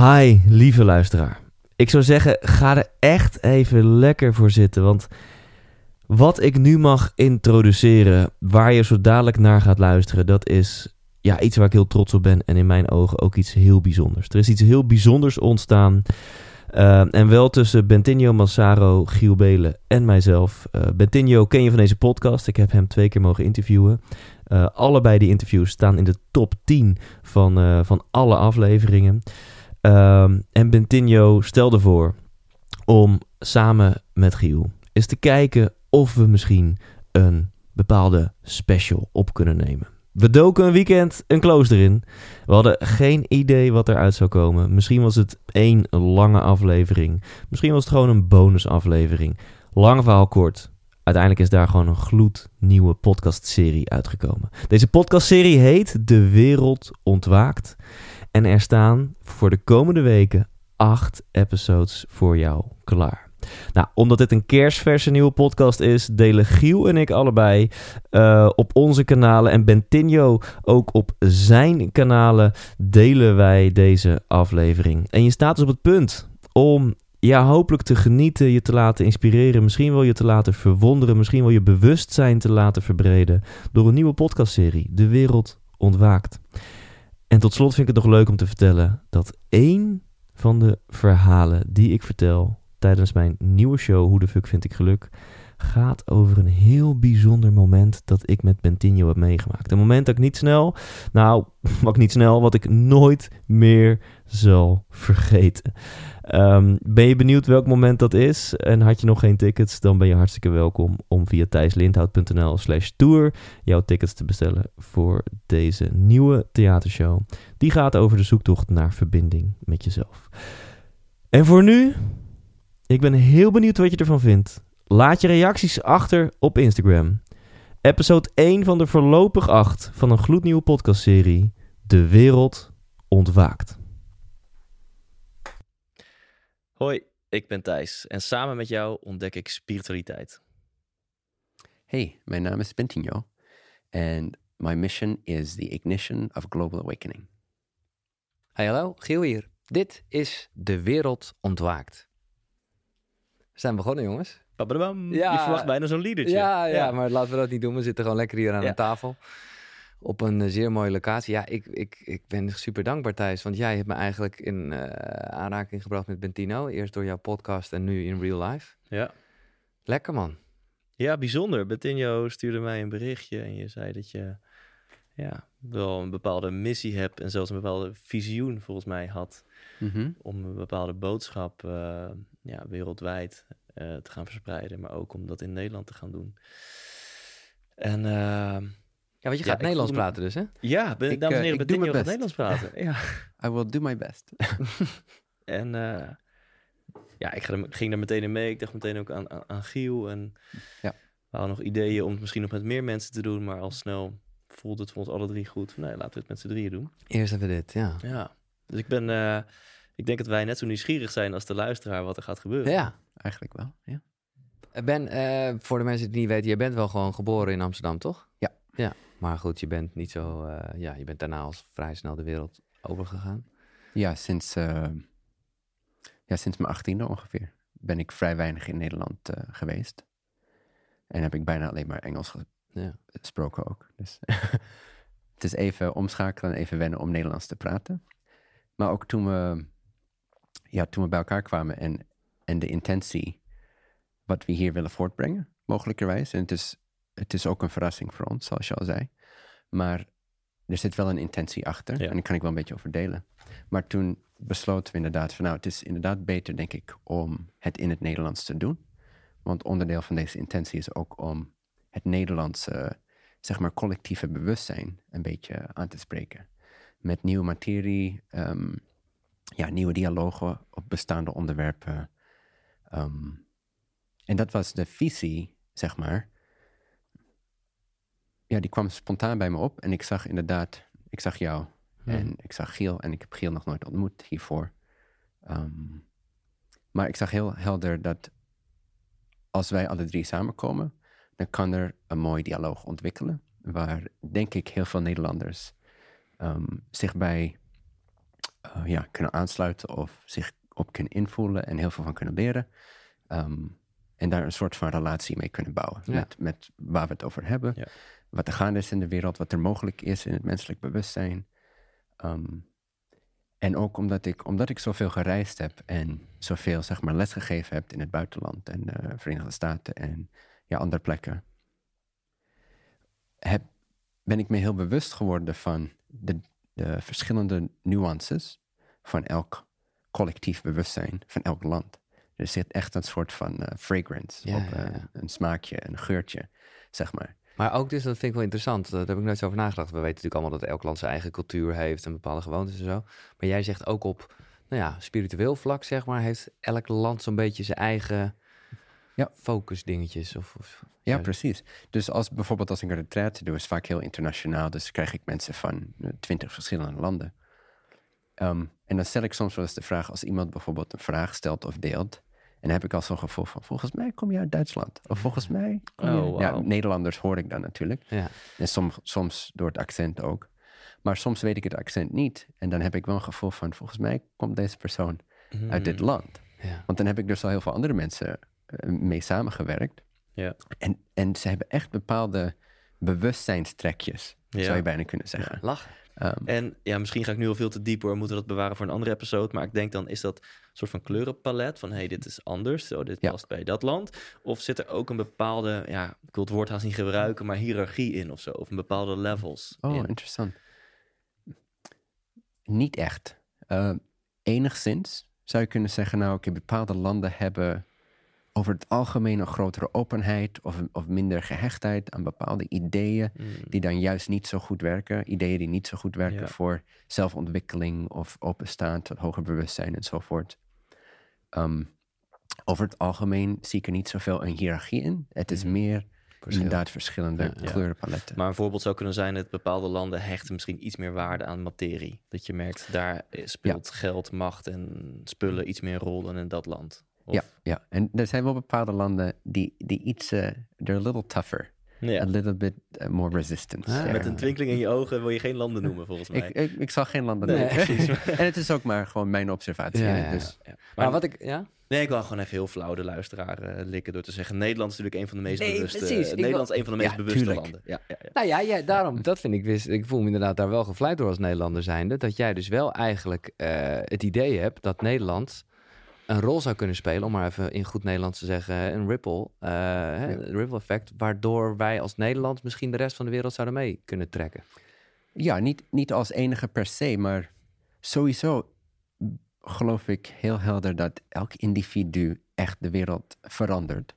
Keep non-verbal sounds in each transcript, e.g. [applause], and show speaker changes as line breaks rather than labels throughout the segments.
Hi, lieve luisteraar. Ik zou zeggen, ga er echt even lekker voor zitten. Want wat ik nu mag introduceren, waar je zo dadelijk naar gaat luisteren, dat is ja, iets waar ik heel trots op ben. En in mijn ogen ook iets heel bijzonders. Er is iets heel bijzonders ontstaan. Uh, en wel tussen Bentinho Massaro, Giel Belen en mijzelf. Uh, Bentinho ken je van deze podcast. Ik heb hem twee keer mogen interviewen. Uh, allebei die interviews staan in de top 10 van, van alle afleveringen. Um, en Bentinho stelde voor om samen met Giel eens te kijken of we misschien een bepaalde special op kunnen nemen. We doken een weekend een klooster in. We hadden geen idee wat eruit zou komen. Misschien was het één lange aflevering. Misschien was het gewoon een bonusaflevering. Lang verhaal kort. Uiteindelijk is daar gewoon een gloednieuwe podcastserie uitgekomen. Deze podcastserie heet De Wereld Ontwaakt. En er staan voor de komende weken acht episodes voor jou klaar. Nou, omdat dit een kerstverse nieuwe podcast is, delen Giel en ik allebei uh, op onze kanalen en Bentinho ook op zijn kanalen delen wij deze aflevering. En je staat dus op het punt om ja, hopelijk te genieten, je te laten inspireren, misschien wel je te laten verwonderen, misschien wel je bewustzijn te laten verbreden door een nieuwe podcastserie, De Wereld Ontwaakt. En tot slot vind ik het nog leuk om te vertellen dat één van de verhalen die ik vertel tijdens mijn nieuwe show Hoe de fuck vind ik geluk gaat over een heel bijzonder moment dat ik met Bentinho heb meegemaakt. Een moment dat ik niet snel, nou, [laughs] wat niet snel, wat ik nooit meer zal vergeten. Um, ben je benieuwd welk moment dat is en had je nog geen tickets, dan ben je hartstikke welkom om via thijslindhout.nl slash tour jouw tickets te bestellen voor deze nieuwe theatershow. Die gaat over de zoektocht naar verbinding met jezelf. En voor nu, ik ben heel benieuwd wat je ervan vindt. Laat je reacties achter op Instagram. Episode 1 van de voorlopig 8 van een gloednieuwe podcastserie De Wereld Ontwaakt. Hoi, ik ben Thijs en samen met jou ontdek ik spiritualiteit.
Hey, mijn naam is Bentinho and my mission is the ignition of global awakening.
Hey, hallo, Giel hier. Dit is De Wereld Ontwaakt. We zijn begonnen, jongens.
Babadabam. Ja, je verwacht bijna zo'n liedertje.
Ja, ja, ja, maar laten we dat niet doen. We zitten gewoon lekker hier aan ja. tafel. Op een uh, zeer mooie locatie. Ja, ik, ik, ik ben super dankbaar, Thijs. Want jij hebt me eigenlijk in uh, aanraking gebracht met Bentino. Eerst door jouw podcast en nu in real life.
Ja.
Lekker, man.
Ja, bijzonder. Bentino stuurde mij een berichtje en je zei dat je ja, wel een bepaalde missie hebt en zelfs een bepaalde visioen volgens mij had mm -hmm. om een bepaalde boodschap uh, ja, wereldwijd uh, te gaan verspreiden, maar ook om dat in Nederland te gaan doen. En uh,
ja, want je gaat ja, Nederlands praten dus, hè?
Ja, ben, ik, dames en heren, ben je Nederlands praten. ja.
I will do my best. [laughs]
en ja, ik ging daar meteen in mee. Ik dacht meteen ook aan, aan, aan Giel en ja. we hadden nog ideeën om het misschien nog met meer mensen te doen, maar al snel voelde het voor ons alle drie goed. Van, nee, laten we het met z'n drieën doen.
Eerst even dit, ja.
Ja, dus ik ben, uh, ik denk dat wij net zo nieuwsgierig zijn als de luisteraar wat er gaat gebeuren.
Ja, eigenlijk wel, ja.
Ben, uh, voor de mensen die het niet weten, je bent wel gewoon geboren in Amsterdam, toch?
Ja.
Ja, maar goed, je bent niet zo, uh, ja, je bent daarna al vrij snel de wereld overgegaan.
Ja, sinds, ja, sinds mijn achttiende ongeveer ben ik vrij weinig in Nederland geweest. En heb ik bijna alleen maar Engels ja. gesproken ook. Dus [laughs] het is even omschakelen en even wennen om Nederlands te praten. Maar ook toen we, ja, toen we bij elkaar kwamen en, en de intentie wat we hier willen voortbrengen, mogelijkerwijs. En het is, het is ook een verrassing voor ons, zoals je al zei. Maar er zit wel een intentie achter en daar kan ik wel een beetje over delen. Maar toen besloten we inderdaad van nou, het is inderdaad beter, denk ik, om het in het Nederlands te doen. Want onderdeel van deze intentie is ook om het Nederlandse, zeg maar, collectieve bewustzijn een beetje aan te spreken. Met nieuwe materie, um, ja, nieuwe dialogen op bestaande onderwerpen. Um, en dat was de visie, zeg maar. Ja, die kwam spontaan bij me op en ik zag inderdaad, ik zag jou hmm. en ik zag Giel en ik heb Giel nog nooit ontmoet hiervoor. Um, maar ik zag heel helder dat als wij alle drie samenkomen, dan kan er een mooi dialoog ontwikkelen. Waar, denk ik, heel veel Nederlanders um, zich bij uh, ja, kunnen aansluiten of zich op kunnen invoelen en heel veel van kunnen leren. Ehm, en daar een soort van relatie mee kunnen bouwen. Met, met waar we het over hebben. Ja. Wat er gaande is in de wereld, wat er mogelijk is in het menselijk bewustzijn. Ehm, en ook omdat ik, omdat ik zoveel gereisd heb en zoveel zeg maar, lesgegeven heb in het buitenland en de uh, Verenigde Staten en ja, andere plekken, heb, ben ik me heel bewust geworden van de, de verschillende nuances van elk collectief bewustzijn van elk land. Er zit echt een soort van uh, fragrance op, uh, een smaakje, een geurtje, zeg maar.
Maar ook dus, dat vind ik wel interessant, daar heb ik nooit zo over nagedacht. We weten natuurlijk allemaal dat elk land zijn eigen cultuur heeft en bepaalde gewoontes en zo. Maar jij zegt ook op, nou ja, spiritueel vlak, zeg maar, heeft elk land zo'n beetje zijn eigen ja. focus dingetjes. Of, of
ja, precies. Dus als bijvoorbeeld als ik een retreat doe, is vaak heel internationaal. Dus krijg ik mensen van eh, twintig verschillende landen. Um, en dan stel ik soms wel eens de vraag, als iemand bijvoorbeeld een vraag stelt of deelt, en dan heb ik al zo'n gevoel van, volgens mij kom je uit Duitsland. Of volgens mij kom je... Oh, Ja, Nederlanders hoor ik dan natuurlijk. Ja. En soms, soms door het accent ook. Maar soms weet ik het accent niet. En dan heb ik wel een gevoel van, volgens mij komt deze persoon uit dit hmm. land. Ja. Want dan heb ik dus al heel veel andere mensen uh, mee samengewerkt. Ja. En, en ze hebben echt bepaalde bewustzijnstrekjes, zou je bijna kunnen zeggen.
lachen.
Ehm, en ja, misschien ga ik nu al veel te diep hoor, moeten we dat bewaren voor een andere episode. Maar ik denk dan, is dat een soort van kleurenpalet van hey, dit is anders, zo, dit past bij dat land? Of zit er ook een bepaalde, ja, ik wil het woord haast niet gebruiken, maar hiërarchie in of zo? Of een bepaalde levels?
Oh, interessant. Niet echt. Uh, enigszins zou je kunnen zeggen, nou, oké, bepaalde landen hebben over het algemeen een grotere openheid of, of minder gehechtheid aan bepaalde ideeën hmm. die dan juist niet zo goed werken. Ideeën die niet zo goed werken voor zelfontwikkeling of openstaan tot hoger bewustzijn enzovoort. Um, over het algemeen zie ik er niet zoveel een hiërarchie in. Het is hmm. meer inderdaad verschillende kleurenpaletten.
Maar een voorbeeld zou kunnen zijn dat bepaalde landen hechten misschien iets meer waarde aan materie. Dat je merkt, daar speelt geld, macht en spullen iets meer rol dan in dat land.
Ja, ja, en er zijn wel bepaalde landen die, die iets, uh, they're a little tougher. Ja. A little bit uh, more resistant.
Ah, met een twinkeling in je ogen wil je geen landen noemen, volgens mij.
ik, ik, ik zal geen landen noemen. Precies. [laughs] en het is ook maar gewoon mijn observatie. Ja, dus.
Maar, maar, wat ik, ja?
Nee, ik wil gewoon even heel flauw de luisteraar uh, likken door te zeggen... Nederland is natuurlijk een van de meest nee, bewuste... Precies, Nederland is een van de meest bewuste tuurlijk. landen. Ja, ja,
Nou ja, ja, daarom, dat vind ik... Wist, ik voel me inderdaad daar wel gevleid door als Nederlander zijnde... dat jij dus wel eigenlijk uh, het idee hebt dat Nederland een rol zou kunnen spelen, om maar even in goed Nederlands te zeggen, een ripple, uh, ripple effect, waardoor wij als Nederland misschien de rest van de wereld zouden mee kunnen trekken.
Ja, niet, niet als enige per se, maar sowieso geloof ik heel helder dat elk individu echt de wereld verandert.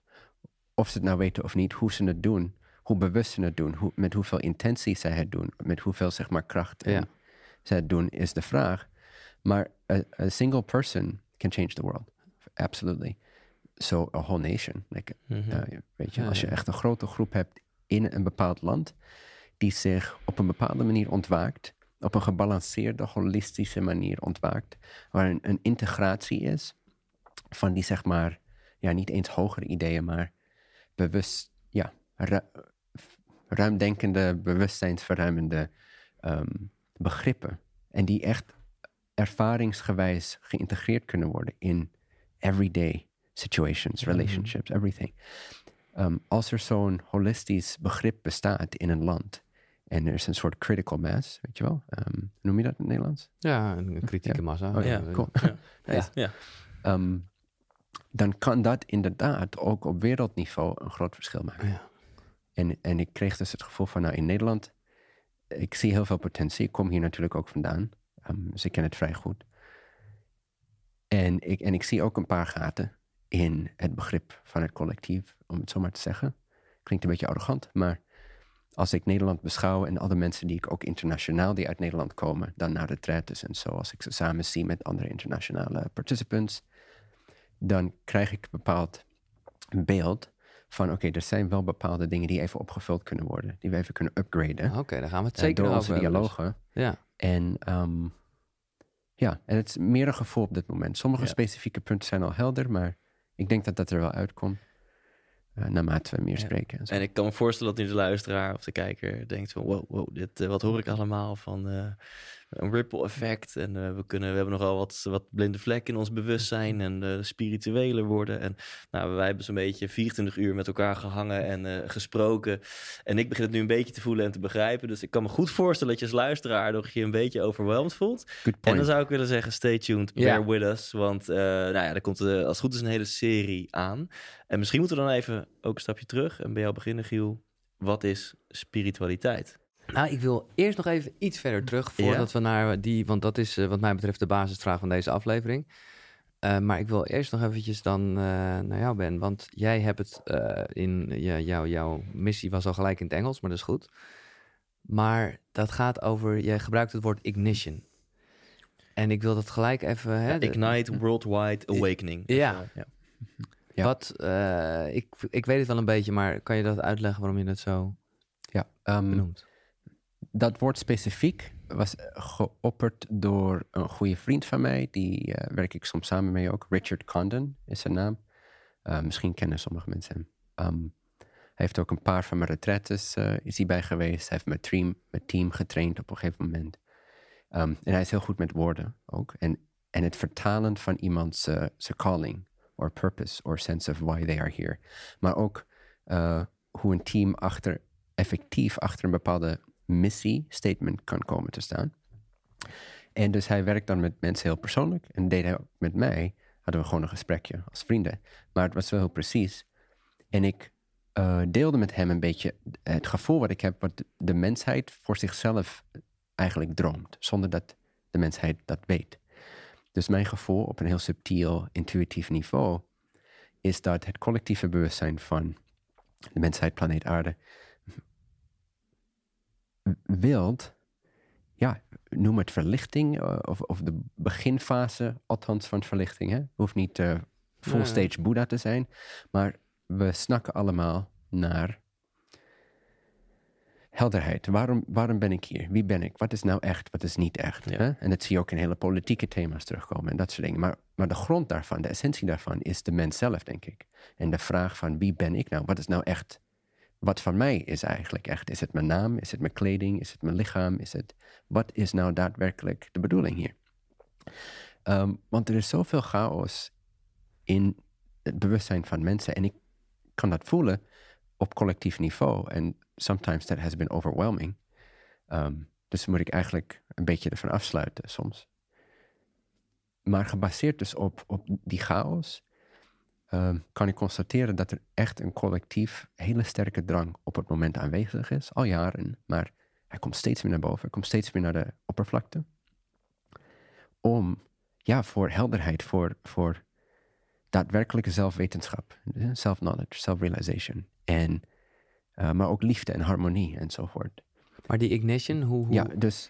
Of ze het nou weten of niet, hoe ze het doen, hoe bewust ze het doen, hoe, met hoeveel intentie zij het doen, met hoeveel zeg maar kracht ja. ze het doen, is de vraag. Maar een single person can change the world. Absolutely. So a whole nation. Like, mm weet je, als je echt een grote groep hebt in een bepaald land, die zich op een bepaalde manier ontwaakt, op een gebalanceerde, holistische manier ontwaakt, waar een, een integratie is van die, zeg maar, ja, niet eens hogere ideeën, maar bewust, ja, ru ruimdenkende, bewustzijnsverruimende um, begrippen. En die echt ervaringsgewijs geïntegreerd kunnen worden in everyday situations, mhm. relationships, everything. Um, als er zo'n holistisch begrip bestaat in een land en er is een soort critical mass, weet je wel, um, noem je dat in het Nederlands?
Ja, een kritieke massa.
Oh, ja, cool. ja. [laughs] ja. Um, dan kan dat inderdaad ook op wereldniveau een groot verschil maken. Ja. En, en ik kreeg dus het gevoel van, nou in Nederland, ik zie heel veel potentie. Ik kom hier natuurlijk ook vandaan. Um, dus ik ken het vrij goed. En ik, en ik zie ook een paar gaten in het begrip van het collectief, om het zo maar te zeggen. Klinkt een beetje arrogant, maar als ik Nederland beschouw en alle mensen die ik ook internationaal die uit Nederland komen, dan naar de tretes en zo, als ik ze samen zie met andere internationale participants, dan krijg ik een bepaald beeld van oké, er zijn wel bepaalde dingen die even opgevuld kunnen worden, die we even kunnen upgraden.
Oké, okay, dan gaan we het zeker door
onze dialogen. Ja. En um, ja, en het is meer een gevoel op dit moment. Sommige specifieke punten zijn al helder, maar ik denk dat dat er wel uitkomt. Uh, naarmate we meer spreken.
En, en, ik kan me voorstellen dat nu de luisteraar of de kijker denkt van... wow, wow dit, uh, wat hoor ik allemaal van... Een ripple effect. En uh, we, kunnen, we hebben nogal wat, wat blinde vlekken in ons bewustzijn en uh, spiritueler worden. En nou, wij hebben zo'n beetje 24 uur met elkaar gehangen en uh, gesproken. En ik begin het nu een beetje te voelen en te begrijpen. Dus ik kan me goed voorstellen dat je als luisteraar nog je een beetje overweldigd voelt. En dan zou ik willen zeggen, stay tuned, bear yeah. with us. Want nou ja, er komt als het goed is een hele serie aan. En misschien moeten we dan even ook een stapje terug en bij jou beginnen, Giel. Wat is spiritualiteit?
Nou, ik wil eerst nog even iets verder terug voordat we naar die, want dat is wat mij betreft de basisvraag van deze aflevering. Uh, maar ik wil eerst nog eventjes dan uh, naar jou, Ben. Want jij hebt het uh, in jou, jouw missie was al gelijk in het Engels, maar dat is goed. Maar dat gaat over, jij gebruikt het woord ignition. En ik wil dat gelijk even. Hè,
Ignite [laughs] Worldwide Awakening.
Ja. ja. ja. Wat, ik, ik weet het wel een beetje, maar kan je dat uitleggen waarom je dat zo
ja, um, benoemt? Dat woord specifiek was geopperd door een goede vriend van mij. Die uh, werk ik soms samen mee ook. Richard Condon is zijn naam. Uh, misschien kennen sommige mensen hem. Um, hij heeft ook een paar van mijn retretes is hij bij geweest. Hij heeft mijn team, mijn team getraind op een gegeven moment. Um, en hij is heel goed met woorden ook. En, en het vertalen van iemands zijn calling, or purpose, or sense of why they are here. Maar ook hoe een team achter, effectief achter een bepaalde missie-statement kan komen te staan. En dus hij werkt dan met mensen heel persoonlijk. En deed hij met mij. Hadden we gewoon een gesprekje als vrienden. Maar het was wel heel precies. En ik uh, deelde met hem een beetje het gevoel wat ik heb, wat de mensheid voor zichzelf eigenlijk droomt, zonder dat de mensheid dat weet. Dus mijn gevoel op een heel subtiel, intuïtief niveau is dat het collectieve bewustzijn van de mensheid, planeet Aarde, wilt, ja, noem het verlichting eh, of, of de beginfase, althans van verlichting. Hè? Hoeft niet uh, full stage Boeddha te zijn, maar we snakken allemaal naar helderheid. Waarom, waarom ben ik hier? Wie ben ik? Wat is nou echt? Wat is niet echt? Hè? En dat zie je ook in hele politieke thema's terugkomen en dat soort dingen. Maar, maar de grond daarvan, de essentie daarvan, is de mens zelf, denk ik. En de vraag van wie ben ik nou? Wat is nou echt wat van mij is eigenlijk echt? Is het mijn naam? Is het mijn kleding? Is het mijn lichaam? Is het, wat is nou daadwerkelijk de bedoeling hier? Um, want er is zoveel chaos in het bewustzijn van mensen. En ik kan dat voelen op collectief niveau. En sometimes that has been overwhelming. Um, dus moet ik eigenlijk een beetje ervan afsluiten soms. Maar gebaseerd dus op, op die chaos Ehm, kan ik constateren dat er echt een collectief hele sterke drang op het moment aanwezig is, al jaren, maar hij komt steeds meer naar boven, hij komt steeds meer naar de oppervlakte. Om, ja, voor helderheid, voor, voor daadwerkelijke zelfwetenschap, self-knowledge, self-realization, en, uh, maar ook liefde en harmonie enzovoort.
Maar die ignition, hoe... hoe...
Ja, dus,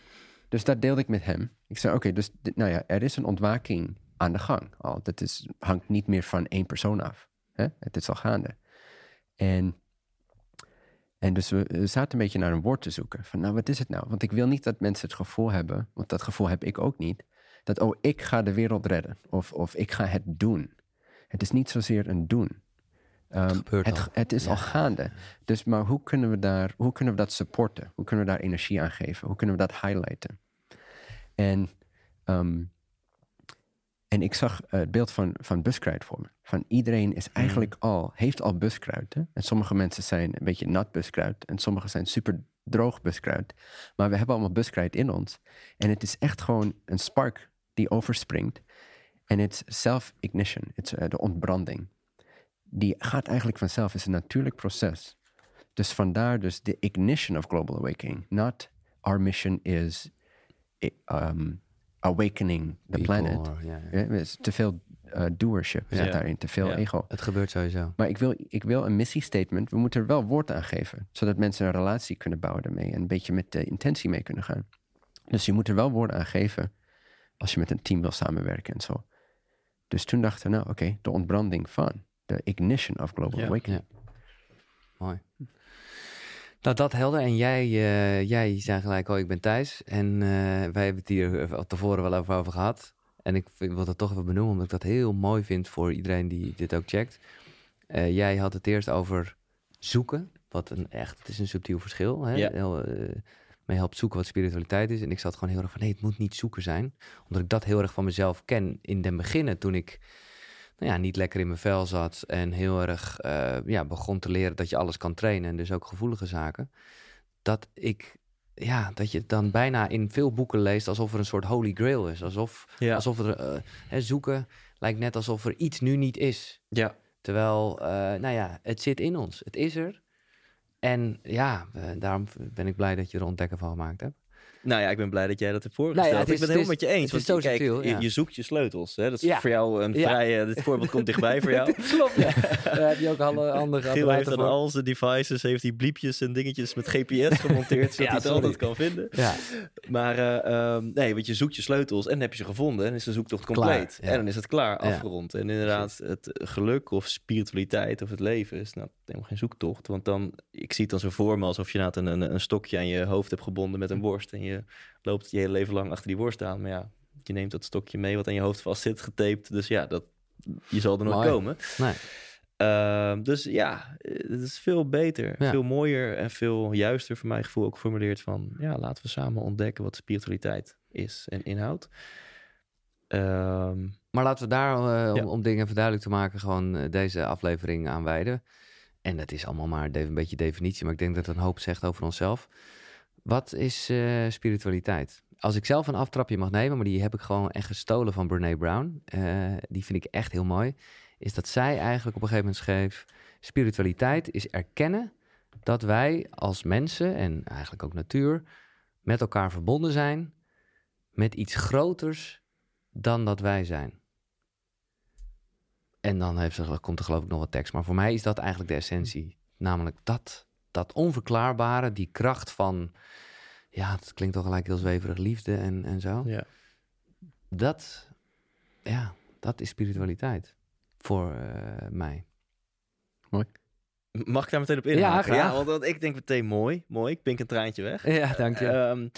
dus dat deelde ik met hem. Ik zei, oké, dus nou ja, er is een ontwaking aan de gang. Al, dat is, hangt niet meer van één persoon af. Hè? Het is al gaande. En, en dus we, zaten een beetje naar een woord te zoeken. Van nou, wat is het nou? Want ik wil niet dat mensen het gevoel hebben, want dat gevoel heb ik ook niet. Dat, oh, ik ga de wereld redden. Of, of ik ga het doen. Het is niet zozeer een doen.
Um, het,
het, het, is al gaande. Dus maar hoe kunnen we daar, hoe kunnen we dat supporten? Hoe kunnen we daar energie aan geven? Hoe kunnen we dat highlighten? En um, en ik zag uh, het beeld van, van buskruid voor me. Van iedereen is eigenlijk al, heeft al buskruid. Hè? En sommige mensen zijn een beetje nat buskruid. En sommige zijn super droog buskruid. Maar we hebben allemaal buskruid in ons. En het is echt gewoon een spark die overspringt. En het is self-ignition. Het is uh, de ontbranding. Die gaat eigenlijk vanzelf. Het is een natuurlijk proces. Dus vandaar dus de ignition of global awakening. Not our mission is... Um, awakening the planet. Ja, ja. Te veel uh, doership zit daarin, te veel ego.
Het gebeurt sowieso.
Maar ik wil, ik wil een missiestatement. We moeten er wel woord aan geven, zodat mensen een relatie kunnen bouwen daarmee en een beetje met de intentie mee kunnen gaan. Dus je moet er wel woorden aan geven als je met een team wil samenwerken en zo. Dus toen dachten we, nou oké, de ontbranding van, de ignition of global awakening.
Mooi. Nou, dat helder. En jij, uh, jij zei gelijk, oh, ik ben Thijs. En uh, wij hebben het hier tevoren wel over, over gehad. En ik wil dat toch even benoemen, omdat ik dat heel mooi vind voor iedereen die dit ook checkt. Uh, jij had het eerst over zoeken. Wat een echt, het is een subtiel verschil. Hè?
Ja.
Heel, mee helpt zoeken wat spiritualiteit is. En ik zat gewoon heel erg van, nee, het moet niet zoeken zijn. Omdat ik dat heel erg van mezelf ken in den beginnen, toen ik nou ja, niet lekker in mijn vel zat en heel erg uh, ja, begon te leren dat je alles kan trainen en dus ook gevoelige zaken. Dat ik ja, dat je het dan bijna in veel boeken leest alsof er een soort holy grail is. Alsof, ja. alsof er uh, hè, zoeken lijkt net alsof er iets nu niet is.
Ja.
Terwijl, uh, nou ja, het zit in ons. Het is er. En ja, daarom ben ik blij dat je er ontdekken van gemaakt hebt.
Nou ja, ik ben blij dat jij dat hebt voorgesteld. Nou ja, is, ik ben het helemaal met je eens.
Want
kijk,
ja.
je, zoekt je sleutels. Hè? Dat is voor jou een vrij... dit voorbeeld komt dichtbij voor jou. [laughs]
Klopt, ja. [laughs] Daar heb je ook alle andere
Giel heeft aan al zijn devices, heeft die bliepjes en dingetjes met GPS gemonteerd, [laughs] zodat hij het altijd kan vinden.
Ja.
Maar uh, um, nee, want je zoekt je sleutels en dan heb je ze gevonden en is de zoektocht compleet. En dan is het klaar, afgerond. En inderdaad, het geluk of spiritualiteit of het leven is nou, helemaal geen zoektocht. Want dan, ik zie het dan zo voor me alsof je een, een, een stokje aan je hoofd hebt gebonden met een worst en je loopt je hele leven lang achter die worst aan. Maar ja, je neemt dat stokje mee wat aan je hoofd vast zit, getaped. Dus ja, dat, je zal er nooit komen.
Nee.
Uh, dus ja, het is veel beter, ja. veel mooier en veel juister voor mijn gevoel ook geformuleerd van... ja, laten we samen ontdekken wat spiritualiteit is en inhoudt. Um,
maar laten we daar, uh, ja. om, dingen even duidelijk te maken, gewoon uh, deze aflevering aan wijden. En dat is allemaal maar een beetje definitie, maar ik denk dat het een hoop zegt over onszelf. Wat is uh, spiritualiteit? Als ik zelf een aftrapje mag nemen, maar die heb ik gewoon echt gestolen van Brene Brown. Uh, die vind ik echt heel mooi. Is dat zij eigenlijk op een gegeven moment schreef: Spiritualiteit is erkennen dat wij als mensen en eigenlijk ook natuur met elkaar verbonden zijn met iets groters dan dat wij zijn. En dan heeft ze, komt er geloof ik nog wat tekst. Maar voor mij is dat eigenlijk de essentie. Namelijk dat dat onverklaarbare, die kracht van, ja, het klinkt toch gelijk heel zweverig, liefde en, en zo.
Ja.
Dat, ja, dat is spiritualiteit voor uh, mij.
Mooi. Mag ik daar meteen op in?
Ja, graag.
Ja, want, want, ik denk meteen mooi, mooi. Ik pink een traantje weg.
Ja, dank je.
Uh, um,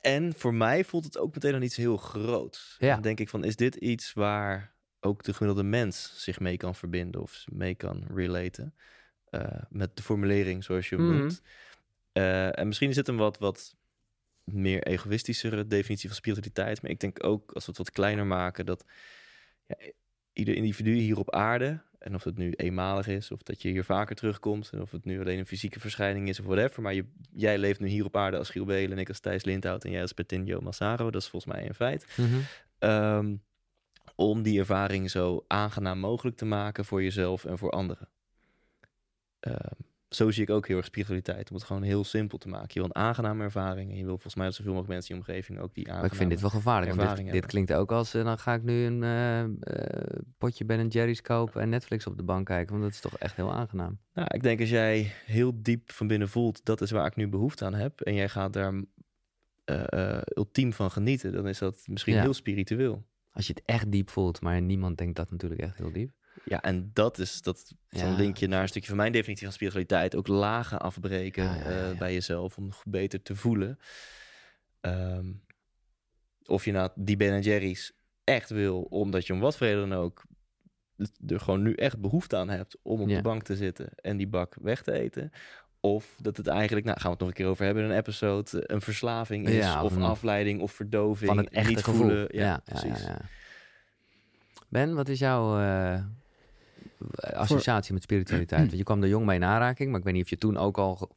en voor mij voelt het ook meteen dan iets heel groots.
Ja.
Dan denk ik van, is dit iets waar ook de gemiddelde mens zich mee kan verbinden of mee kan relaten? Uh, met de formulering zoals je hem
Mhm.
noemt. Uh, en misschien is het een wat, wat meer egoïstischere definitie van spiritualiteit. Maar ik denk ook, als we het wat kleiner maken, dat ja, ieder individu hier op aarde, en of het nu eenmalig is, of dat je hier vaker terugkomt, en of het nu alleen een fysieke verschijning is of whatever, maar je, jij leeft nu hier op aarde als Giel Belen en ik als Thijs Lindhout en jij als Petinho Massaro, dat is volgens mij een feit.
Mhm.
Um, om die ervaring zo aangenaam mogelijk te maken voor jezelf en voor anderen. Um, zo zie ik ook heel erg spiritualiteit. Om het gewoon heel simpel te maken. Je wil een aangename ervaring. En je wil volgens mij dat zoveel mogelijk mensen in je omgeving ook die aangename
Maar ik vind dit wel gevaarlijk. Want dit, dit klinkt ook als, eh, dan ga ik nu een eh, eh, potje Ben Jerry's kopen en Netflix op de bank kijken. Want dat is toch echt heel aangenaam.
Nou, ik denk als jij heel diep van binnen voelt, dat is waar ik nu behoefte aan heb. En jij gaat daar ultiem van genieten. Dan is dat misschien
Ja.
heel spiritueel.
Als je het echt diep voelt, maar niemand denkt dat natuurlijk echt heel diep.
Ja, en dat is dat zo'n
Ja.
linkje naar een stukje van mijn definitie van spiritualiteit. Ook lagen afbreken
Ja, ja, ja,
eh, bij jezelf om nog beter te voelen. Ehm, of je nou die Ben Jerry's echt wil, omdat je om wat voor reden dan ook er gewoon nu echt behoefte aan hebt om op de bank te zitten en die bak weg te eten. Of dat het eigenlijk, nou gaan we het nog een keer over hebben in een episode, een verslaving is.
Ja,
of
of een-
afleiding of verdoving.
Van het echte
niet
gevoel.
voelen. Ja, precies.
ja, ja. Ben, wat is jouw eh, associatie met spiritualiteit? Want je kwam er jong mee in aanraking, maar ik weet niet of je toen ook al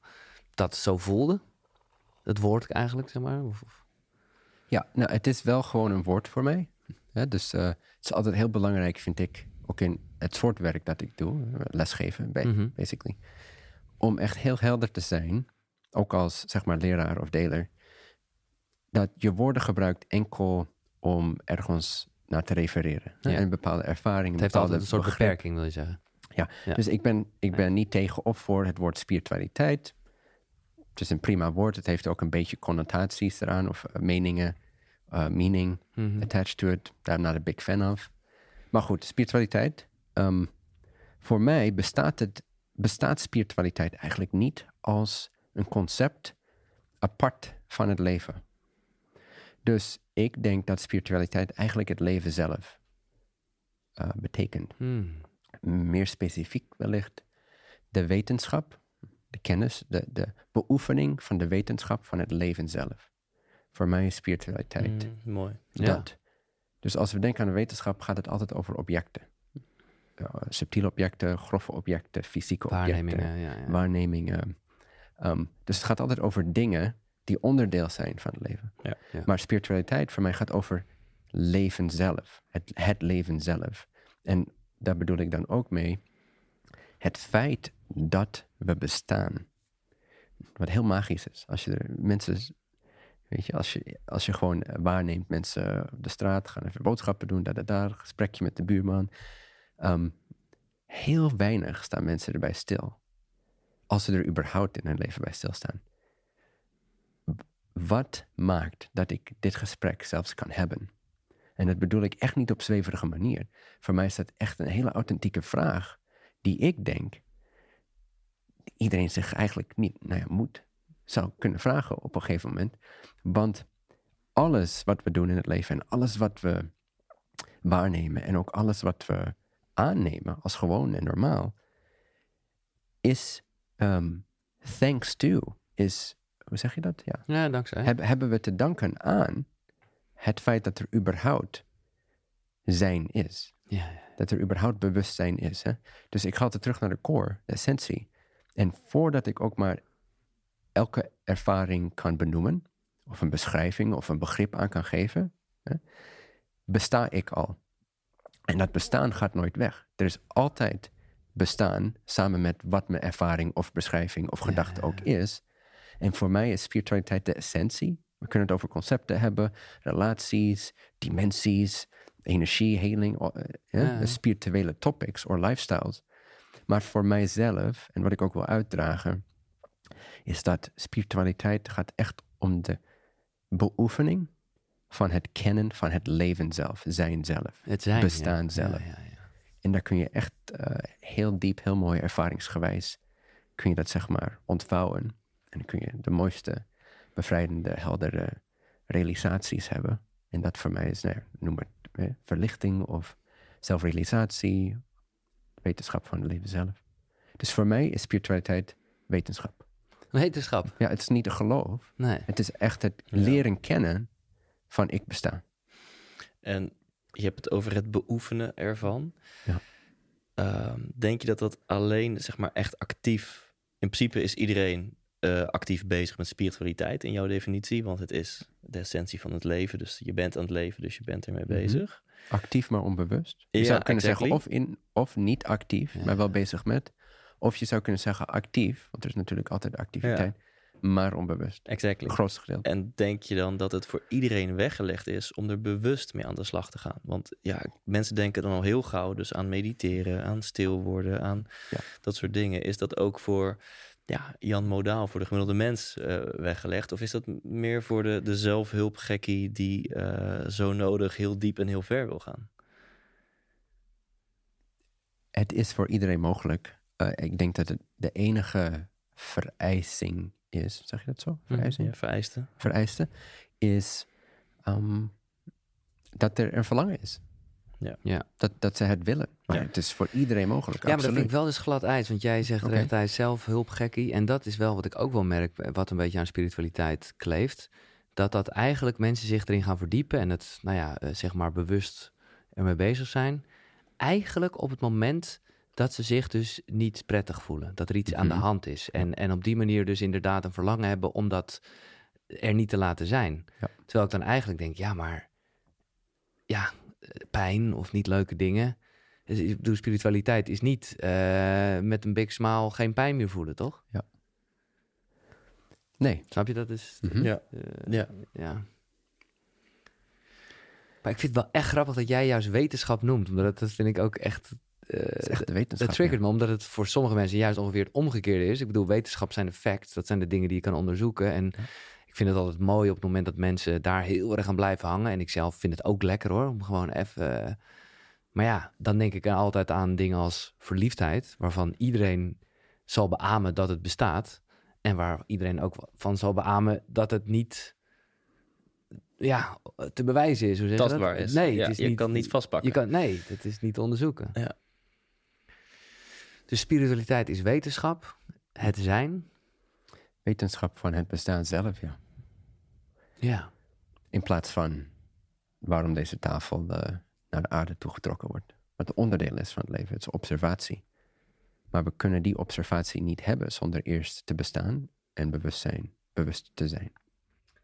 dat zo voelde. Het woord eigenlijk, zeg maar. Of, of-
Ja, nou, het is wel gewoon een woord voor mij. Hè, dus eh, het is altijd heel belangrijk, vind ik, ook in het soort werk dat ik doe, lesgeven, bij,
Mhm.
basically, om echt heel helder te zijn, ook als zeg maar leraar of deler, dat je woorden gebruikt enkel om ergens naar te refereren.
Ja.
En een bepaalde ervaring,
het heeft
bepaalde
altijd een soort
begrip.
beperking, wil je zeggen.
Ja,
Ja.
dus ik ben, ik ben niet tegen of voor het woord spiritualiteit. Het is een prima woord. Het heeft ook een beetje connotaties eraan of eh, meningen, eh, meaning
Mhm.
attached to it. Daar ben ik not a big fan of. Maar goed, spiritualiteit. ehm, voor mij bestaat, het, bestaat spiritualiteit eigenlijk niet als een concept apart van het leven. Dus ik denk dat spiritualiteit eigenlijk het leven zelf eh, betekent
Hmm.
meer specifiek wellicht de wetenschap de kennis, de, de beoefening van de wetenschap van het leven zelf. Voor mij is spiritualiteit
Mm, mooi.
dat. Dus als we denken aan de wetenschap, gaat het altijd over objecten. Uh, subtiele objecten, grove objecten, fysieke objecten,
Waarnemingen, ja, ja.
waarnemingen. Ehm, dus het gaat altijd over dingen die onderdeel zijn van het leven.
Ja.
Ja.
Maar spiritualiteit voor mij gaat over leven zelf, het, het leven zelf. En daar bedoel ik dan ook mee het feit dat we bestaan. Wat heel magisch is. Als je er mensen, weet je, als je, als je gewoon eh, waarneemt, mensen op de straat gaan even boodschappen doen, daar, daar, daar, gesprekje met de buurman. Ehm, heel weinig staan mensen erbij stil. Als ze er überhaupt in hun leven bij stilstaan. Wat maakt dat ik dit gesprek zelfs kan hebben? En dat bedoel ik echt niet op zweverige manier. Voor mij is dat echt een hele authentieke vraag. Die ik denk, iedereen zich eigenlijk niet, nou ja, moet, zou kunnen vragen op een gegeven moment. Want alles wat we doen in het leven en alles wat we waarnemen en ook alles wat we aannemen als gewoon en normaal, is ehm, thanks to, is, hoe zeg je dat? Ja.
Ja, dankzij.
Heb, hebben we te danken aan het feit dat er überhaupt zijn is.
Ja, ja.
Dat er überhaupt bewustzijn is. Hè? Dus ik ga altijd terug naar de core, de essentie. En voordat ik ook maar elke ervaring kan benoemen, of een beschrijving of een begrip aan kan geven, hè, besta ik al. En dat bestaan gaat nooit weg. Er is altijd bestaan samen met wat mijn ervaring of beschrijving of gedachte ook is. En voor mij is spiritualiteit de essentie. We kunnen het over concepten hebben, relaties, dimensies, energie, heling, eh, ja,
Ja.
spirituele topics of lifestyles. Maar voor mijzelf, en wat ik ook wil uitdragen, is dat spiritualiteit gaat echt om de beoefening van het kennen van het leven zelf, zijn zelf.
Het zijn.
bestaan
ja.
zelf.
Ja.
En daar kun je echt eh, heel diep, heel mooi ervaringsgewijs, kun je dat zeg maar ontvouwen. En dan kun je de mooiste, bevrijdende, heldere realisaties hebben. En dat voor mij is, nou, noem het eh, verlichting of zelfrealisatie, wetenschap van het leven zelf. Dus voor mij is spiritualiteit wetenschap.
Wetenschap.
Ja, het is niet een geloof.
Nee.
Het is echt het leren kennen van ik besta.
En je hebt het over het beoefenen ervan.
Ja.
Ehm, denk je dat dat alleen, zeg maar, echt actief... In principe is iedereen eh, actief bezig met spiritualiteit in jouw definitie. Want het is de essentie van het leven. Dus je bent aan het leven, dus je bent ermee
Mhm.
bezig.
Actief, maar onbewust. Je
Ja,
zou kunnen
exactly.
zeggen of, in, of niet actief,
Ja.
maar wel bezig met. Of je zou kunnen zeggen actief, want er is natuurlijk altijd activiteit, maar onbewust.
Exactly.
Het grootste gedeelte.
En denk je dan dat het voor iedereen weggelegd is om er bewust mee aan de slag te gaan? Want ja, mensen denken dan al heel gauw dus aan mediteren, aan stil worden, aan
Ja.
dat soort dingen. Is dat ook voor ja, Jan Modaal, voor de gemiddelde mens eh, weggelegd? Of is dat meer voor de, de zelfhulpgekkie die eh, zo nodig heel diep en heel ver wil gaan?
Het is voor iedereen mogelijk. Eh, ik denk dat het de enige vereising is, zeg je dat zo? Vereising?
Ja, vereisten.
Vereiste is ehm, dat er een verlangen is.
Ja.
Dat, dat ze het willen. Maar
Ja.
het is voor iedereen mogelijk.
Ja, maar dat vind ik wel dus glad ijs. Want jij zegt
Oké.
recht, hij is zelf hulpgekkie. En dat is wel wat ik ook wel merk, wat een beetje aan spiritualiteit kleeft. Dat dat eigenlijk mensen zich erin gaan verdiepen en het, nou ja, eh, zeg maar bewust ermee bezig zijn. Eigenlijk op het moment dat ze zich dus niet prettig voelen. Dat er iets aan de
Mhm.
hand is. En, en op die manier dus inderdaad een verlangen hebben om dat er niet te laten zijn.
Ja.
Terwijl ik dan eigenlijk denk, ja, maar ja, eh, pijn of niet leuke dingen. Dus Ik bedoel, spiritualiteit is niet eh, met een big smile geen pijn meer voelen, toch?
Nee.
Snap je dat? Is,
Mhm.
Ja.
eh,
Ja.
ja. Maar ik vind het wel echt grappig dat jij juist wetenschap noemt. Omdat dat vind ik ook echt...
Het is echt de
het
wetenschap.
triggert
ja.
me, omdat het voor sommige mensen juist ongeveer het omgekeerde is. Ik bedoel, wetenschap zijn de facts. Dat zijn de dingen die je kan onderzoeken. En ik vind het altijd mooi op het moment dat mensen daar heel erg aan blijven hangen. En ik zelf vind het ook lekker hoor, om gewoon even... eh, maar ja, dan denk ik altijd aan dingen als verliefdheid. Waarvan iedereen zal beamen dat het bestaat. En waar iedereen ook van zal beamen dat het niet... Ja, te bewijzen is. Hoe zeg je dat?
Tastbaar is.
Nee,
Ja,
het is
je
niet,
kan niet vastpakken.
je kan, nee, dat is niet te onderzoeken.
Ja.
Dus spiritualiteit is wetenschap. het zijn?
Wetenschap van het bestaan zelf, ja.
Ja.
In plaats van waarom deze tafel uh, naar de aarde toegetrokken wordt. Wat onderdeel is van het leven, het is observatie. Maar we kunnen die observatie niet hebben zonder eerst te bestaan en bewust zijn, bewust te zijn.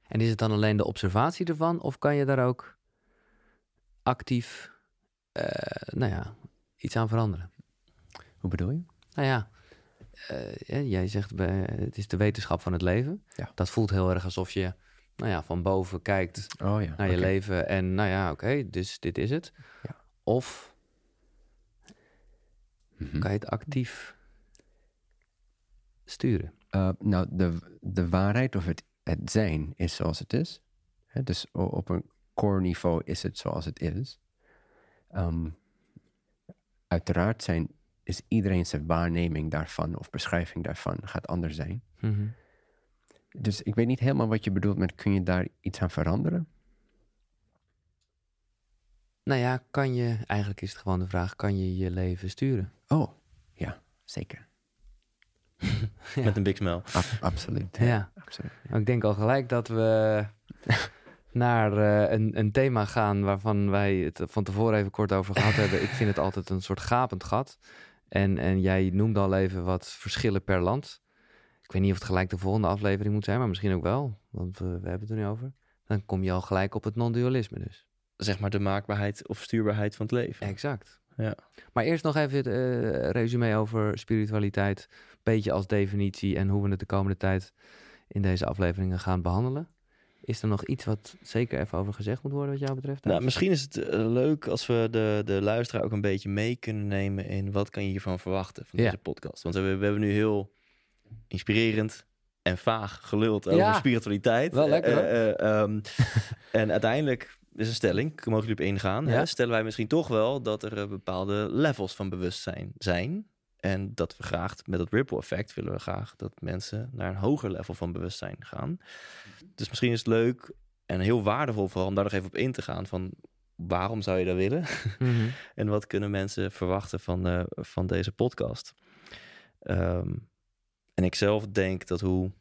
En is het dan alleen de observatie ervan, of kan je daar ook actief, uh, nou ja, iets aan veranderen?
Hoe bedoel je?
Nou ja, uh, jij zegt uh, het is de wetenschap van het leven.
Ja.
Dat voelt heel erg alsof je nou ja, van boven kijkt
oh, ja.
naar je leven en nou ja, oké, dus dit is het.
Ja.
Of mm -hmm. kan je het actief sturen?
Uh, nou, de, de waarheid of het, het zijn is zoals het is. He, dus op een core niveau is het zoals het is. Um, uiteraard zijn, is iedereen zijn waarneming daarvan of beschrijving daarvan gaat anders zijn.
Mm -hmm.
Dus ik weet niet helemaal wat je bedoelt met kun je daar iets aan veranderen?
Nou ja, kan je, eigenlijk is het gewoon de vraag, kan je je leven sturen?
Oh, ja, zeker. [laughs]
ja. Met een big smile.
Ab absoluut.
Ja. ja.
absoluut.
Ja. Ik denk al gelijk dat we [laughs] naar uh, een, een thema gaan waarvan wij het van tevoren even kort over gehad hebben. Ik vind het altijd een soort gapend gat. En, en jij noemde al even wat verschillen per land. Ik weet niet of het gelijk de volgende aflevering moet zijn, maar misschien ook wel. Want we, we hebben het er nu over. Dan kom je al gelijk op het non-dualisme dus.
Zeg maar de maakbaarheid of stuurbaarheid van het leven.
Exact.
Ja.
Maar eerst nog even het uh, resume over spiritualiteit. Beetje als definitie en hoe we het de komende tijd in deze afleveringen gaan behandelen. Is er nog iets wat zeker even over gezegd moet worden wat jou betreft?
Nou, misschien is het uh, leuk als we de, de luisteraar ook een beetje mee kunnen nemen in wat kan je hiervan verwachten van
Ja.
deze podcast. Want we, hebben- we hebben nu heel inspirerend en vaag geluld over
Ja.
spiritualiteit.
Wel lekker.
Eh, eh, ehm, [laughs] en uiteindelijk is een stelling, mogen jullie op ingaan.
Ja.
Hè? Stellen wij misschien toch wel dat er eh, bepaalde levels van bewustzijn zijn. En dat we graag, met dat ripple effect, willen we graag dat mensen naar een hoger level van bewustzijn gaan. Dus misschien is het leuk en heel waardevol vooral om daar nog even op in te gaan van waarom zou je dat willen?
Mhm. [laughs]
En wat kunnen mensen verwachten van, eh, van deze podcast? Ehm, en ik zelf denk dat hoe,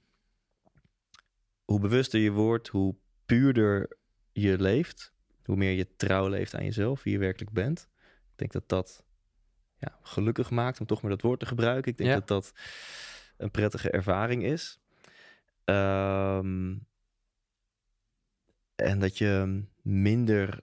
hoe bewuster je wordt, hoe puurder je leeft, hoe meer je trouw leeft aan jezelf, wie je werkelijk bent. Ik denk dat dat ja, gelukkig maakt, om toch maar dat woord te gebruiken. Ik denk
Ja.
dat dat een prettige ervaring is. Ehm, en dat je minder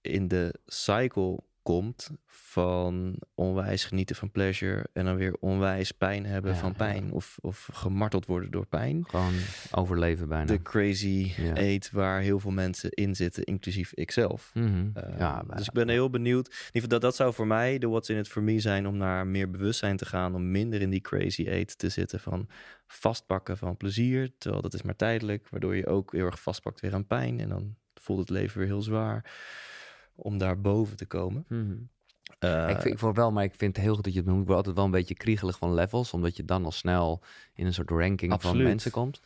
in de cycle komt van onwijs genieten van pleasure en dan weer onwijs pijn hebben
Ja,
van
ja.
pijn of, of gemarteld worden door pijn.
Gewoon overleven bijna.
De crazy
Ja.
eet waar heel veel mensen in zitten, inclusief ikzelf. Uh,
ja, bijna.
dus ik ben heel benieuwd. In ieder geval dat, dat zou voor mij de what's in it for me zijn om naar meer bewustzijn te gaan, om minder in die crazy eet te zitten van vastpakken van plezier, terwijl dat is maar tijdelijk, waardoor je ook heel erg vastpakt weer aan pijn en dan voelt het leven weer heel zwaar om daar boven te komen.
Mhm.
Uh,
ik, vind, ik vond wel, maar ik vind het heel goed dat je het noemt. Ik word altijd wel een beetje kriegelig van levels, omdat je dan al snel in een soort ranking
Absoluut.
van mensen komt.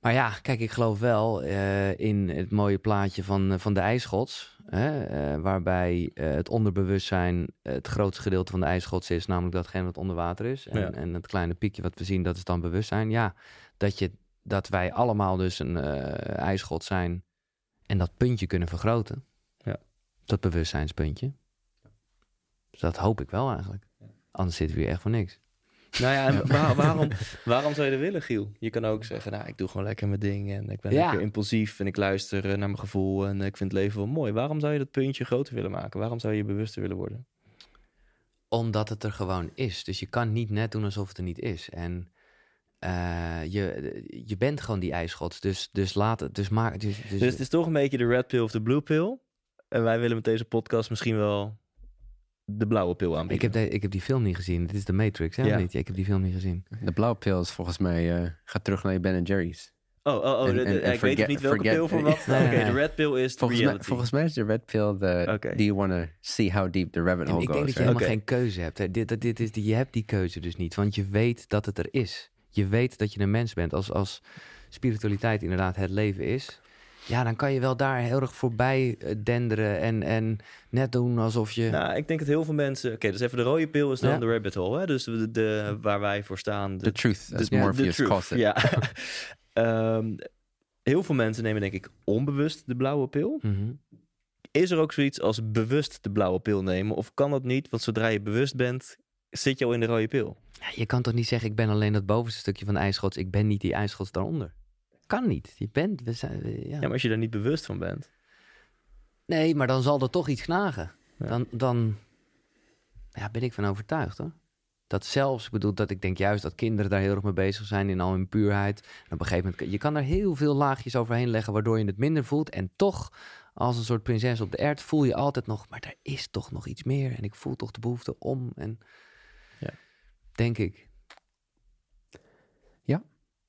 Maar ja, kijk, ik geloof wel eh, in het mooie plaatje van, eh, van de ijsgods. Hè, eh, waarbij eh, het onderbewustzijn eh, het grootste gedeelte van de ijsgods is, namelijk datgene wat onder water is. En,
Ja.
en het kleine piekje wat we zien, dat is dan bewustzijn. Ja, dat, je, dat wij allemaal dus een eh ijsgod zijn en dat puntje kunnen vergroten. Dat bewustzijnspuntje. Dus dat hoop ik wel eigenlijk. Anders zitten we hier echt voor niks.
Nou ja, en waar- waarom, [laughs] waarom zou je dat willen, Giel? Je kan ook zeggen, nou, ik doe gewoon lekker mijn ding en ik ben
Ja.
lekker impulsief en ik luister eh, naar mijn gevoel en ik vind het leven wel mooi. Waarom zou je dat puntje groter willen maken? Waarom zou je bewuster willen worden?
Omdat het er gewoon is. Dus je kan niet net doen alsof het er niet is. En eh, je, je bent gewoon die ijsgods. Dus, dus laat het. Dus maak. Dus, dus,
Dus het is toch een beetje de red pill of de blue pill. En wij willen met deze podcast misschien wel de blauwe pil aanbieden.
ik, heb de, ik heb die film niet gezien. Dit is de Matrix, hè?
Ja.
Niet? Ik heb die film niet gezien.
De blauwe pil is volgens mij, eh ga terug naar je Ben Jerry's.
Oh, oh, oh
En-
de- de-
en- en
ik weet
forget-
dus niet welke
forget-
pil voor wat. [laughs]
Nee,
Oké, de red pill is
Volgens mij,
reality.
volgens mij is de red pill de,
Oké.
do you want to see how deep the rabbit hole
ik denk
goes?
dat je
right?
helemaal geen keuze hebt. Hè. Dit, dat- dit is, die- je hebt die keuze dus niet. Want je weet dat het er is. Je weet dat je een mens bent. Als, als spiritualiteit inderdaad het leven is. Ja, dan kan je wel daar heel erg voorbij eh, denderen en, en net doen alsof je...
Nou, ik denk dat heel veel mensen... Oké, dus even de rode pil is dan de rabbit hole. Hè? Dus de, de, waar wij voor staan.
De, truth, as Morpheus calls
Ja. um, [laughs] [laughs] heel veel mensen nemen denk ik onbewust de blauwe pil.
Mhm.
Is er ook zoiets als bewust de blauwe pil nemen? Of kan dat niet? Want zodra je bewust bent, zit je al in de rode pil.
Ja, je kan toch niet zeggen, ik ben alleen dat bovenste stukje van de ijsschots. Ik ben niet die ijsschots daaronder. Kan niet. Je bent... We zijn, ja.
ja, maar als je daar niet bewust van bent.
Nee, maar dan zal er toch iets knagen. Dan, dan ja, ben ik van overtuigd hoor. Dat zelfs, ik bedoel, dat ik denk juist dat kinderen daar heel erg mee bezig zijn in al hun puurheid. En op een gegeven moment, je kan er heel veel laagjes overheen leggen waardoor je het minder voelt. En toch, als een soort prinses op de ert, voel je altijd nog, maar er is toch nog iets meer. En ik voel toch de behoefte om. En
ja.
denk ik.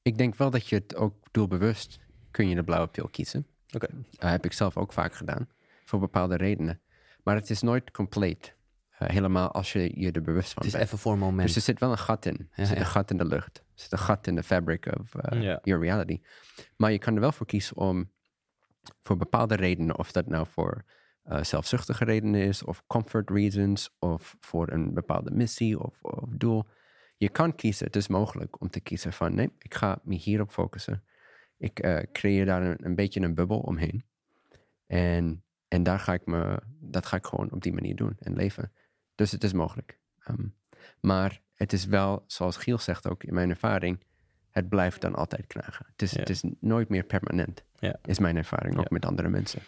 Ik denk wel dat je het ook doelbewust kun je de blauwe pil kiezen.
Oké.
Dat heb ik zelf ook vaak gedaan, voor bepaalde redenen. Maar het is nooit compleet. Uh, helemaal als je je er bewust van
bent.
Het
is even voor een moment.
Dus er zit wel een gat in. Er zit een gat in de lucht. Er zit een gat in de fabric of uh,
ja.
your reality. Maar je kan er wel voor kiezen om voor bepaalde redenen, of dat nou voor uh, zelfzuchtige redenen is, of comfort reasons, of voor een bepaalde missie of, of doel. Je kan kiezen, het is mogelijk om te kiezen van nee, ik ga me hierop focussen. Ik uh, creëer daar een, een, beetje een bubbel omheen. En, en daar ga ik me, dat ga ik gewoon op die manier doen en leven. Dus het is mogelijk. Um, maar het is wel, zoals Giel zegt ook in mijn ervaring, het blijft dan altijd knagen. Het is,
ja.
het is nooit meer permanent,
ja.
is mijn ervaring ook
Ja.
met andere mensen.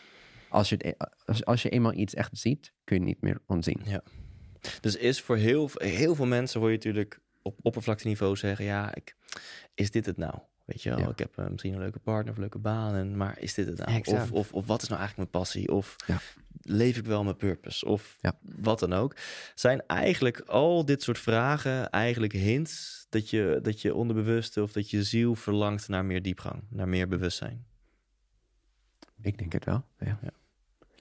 Als je, het, e- als, als je eenmaal iets echt ziet, kun je het niet meer onzien.
Ja. Dus is voor heel, heel veel mensen hoor je natuurlijk op oppervlakteniveau zeggen: ja, ik, is dit het nou? Weet je wel,
Ja.
ik heb eh, misschien een leuke partner of leuke baan, en, maar is dit het nou?
Exact.
Of, of, of wat is nou eigenlijk mijn passie? Of
Ja.
leef ik wel mijn purpose? Of
Ja.
wat dan ook. Zijn eigenlijk al dit soort vragen eigenlijk hints dat je, dat je onderbewuste of dat je ziel verlangt naar meer diepgang, naar meer bewustzijn?
Ik denk het wel. Ja.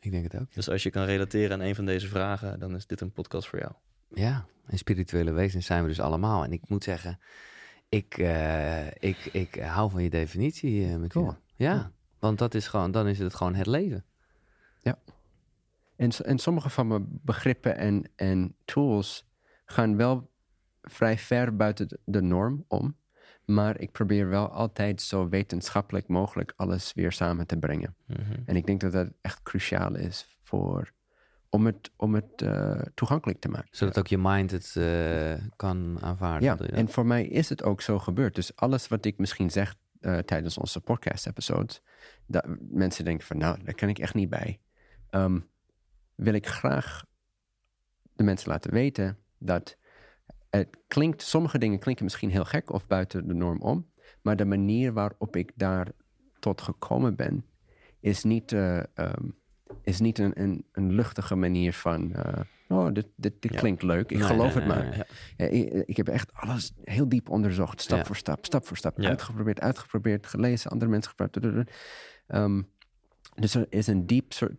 Ik denk het ook.
Dus als je kan relateren aan een van deze vragen, dan is dit een podcast voor jou.
Ja, en spirituele wezens zijn we dus allemaal. En ik moet zeggen, ik, eh, ik, ik hou van je definitie, uh,
Cool.
Ja,
Cool.
want dat is gewoon, dan is het gewoon het leven.
En, s- en sommige van mijn begrippen en, en tools gaan wel vrij ver buiten de- de norm om. Maar ik probeer wel altijd zo wetenschappelijk mogelijk alles weer samen te brengen.
Mhm.
En ik denk dat dat echt cruciaal is voor, om het, om het eh, toegankelijk te maken.
Zodat ook je mind het eh, kan aanvaarden.
Ja, en voor mij is het ook zo gebeurd. Dus alles wat ik misschien zeg eh, tijdens onze podcast-episodes, dat mensen denken van, nou, daar kan ik echt niet bij. Ehm, wil ik graag de mensen laten weten dat het klinkt, sommige dingen klinken misschien heel gek of buiten de norm om, maar de manier waarop ik daar tot gekomen ben, is niet, eh, ehm, is niet een, een, een luchtige manier van, eh, oh, dit, dit, dit
Ja.
klinkt leuk, ik
Nee,
geloof
nee,
het
nee,
maar.
Ja.
Ik, ik heb echt alles heel diep onderzocht, stap
Ja.
voor stap, stap voor stap. Uitgeprobeerd, uitgeprobeerd, gelezen, andere mensen gepraat. Ehm, dus er is een diep soort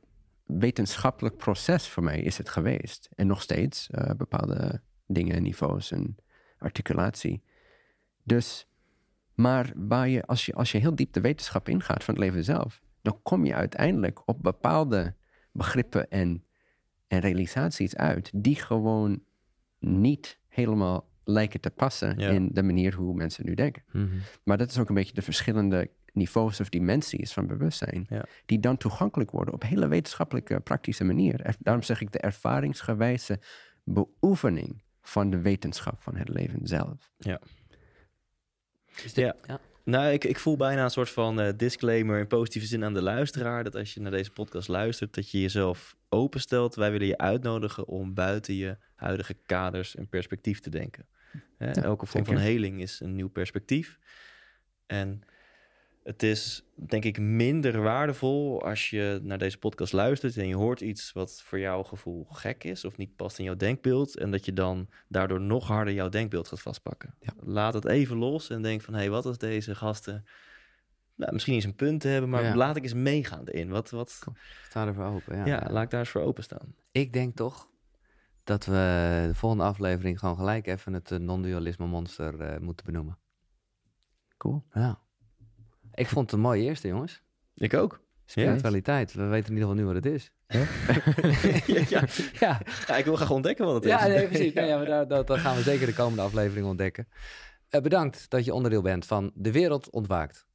wetenschappelijk proces voor mij is het geweest. En nog steeds, eh, bepaalde dingen, niveaus en articulatie. Dus, maar waar je, als, je, als je heel diep de wetenschap ingaat van het leven zelf, dan kom je uiteindelijk op bepaalde begrippen en, en realisaties uit, die gewoon niet helemaal lijken te passen
Ja.
in de manier hoe mensen nu denken.
Mhm.
Maar dat is ook een beetje de verschillende niveaus of dimensies van bewustzijn,
Ja.
die dan toegankelijk worden op een hele wetenschappelijke, praktische manier. Er- daarom zeg ik de ervaringsgewijze beoefening van de wetenschap van het leven zelf.
Is dit-
Ja.
ja.
Nou, ik, ik voel bijna een soort van eh, disclaimer in positieve zin aan de luisteraar. Dat als je naar deze podcast luistert, dat je jezelf openstelt. Wij willen je uitnodigen om buiten je huidige kaders en perspectief te denken. Hè, elke vorm
zeker.
van heling is een nieuw perspectief. En het is denk ik minder waardevol als je naar deze podcast luistert en je hoort iets wat voor jouw gevoel gek is of niet past in jouw denkbeeld. En dat je dan daardoor nog harder jouw denkbeeld gaat vastpakken.
Ja.
Laat het even los en denk van hé, hey, wat als deze gasten nou, misschien eens een punt hebben, maar
Ja.
laat ik eens meegaan erin. Wat, wat,
Sta ervoor open. Ja.
ja, laat ik daar eens voor openstaan.
Ik denk toch dat we de volgende aflevering gewoon gelijk even het eh, non-dualisme monster eh, moeten benoemen.
Cool.
Ja. Ik vond het een mooie eerste, jongens.
Ik ook.
Spiritualiteit. We weten in ieder geval nu wat het is.
ja, [laughs] ja. ja. ik wil graag ontdekken wat het is.
Ja, nee, precies. ja, maar dat, dat, dat, gaan we zeker de komende aflevering ontdekken. Uh, bedankt dat je onderdeel bent van De Wereld Ontwaakt.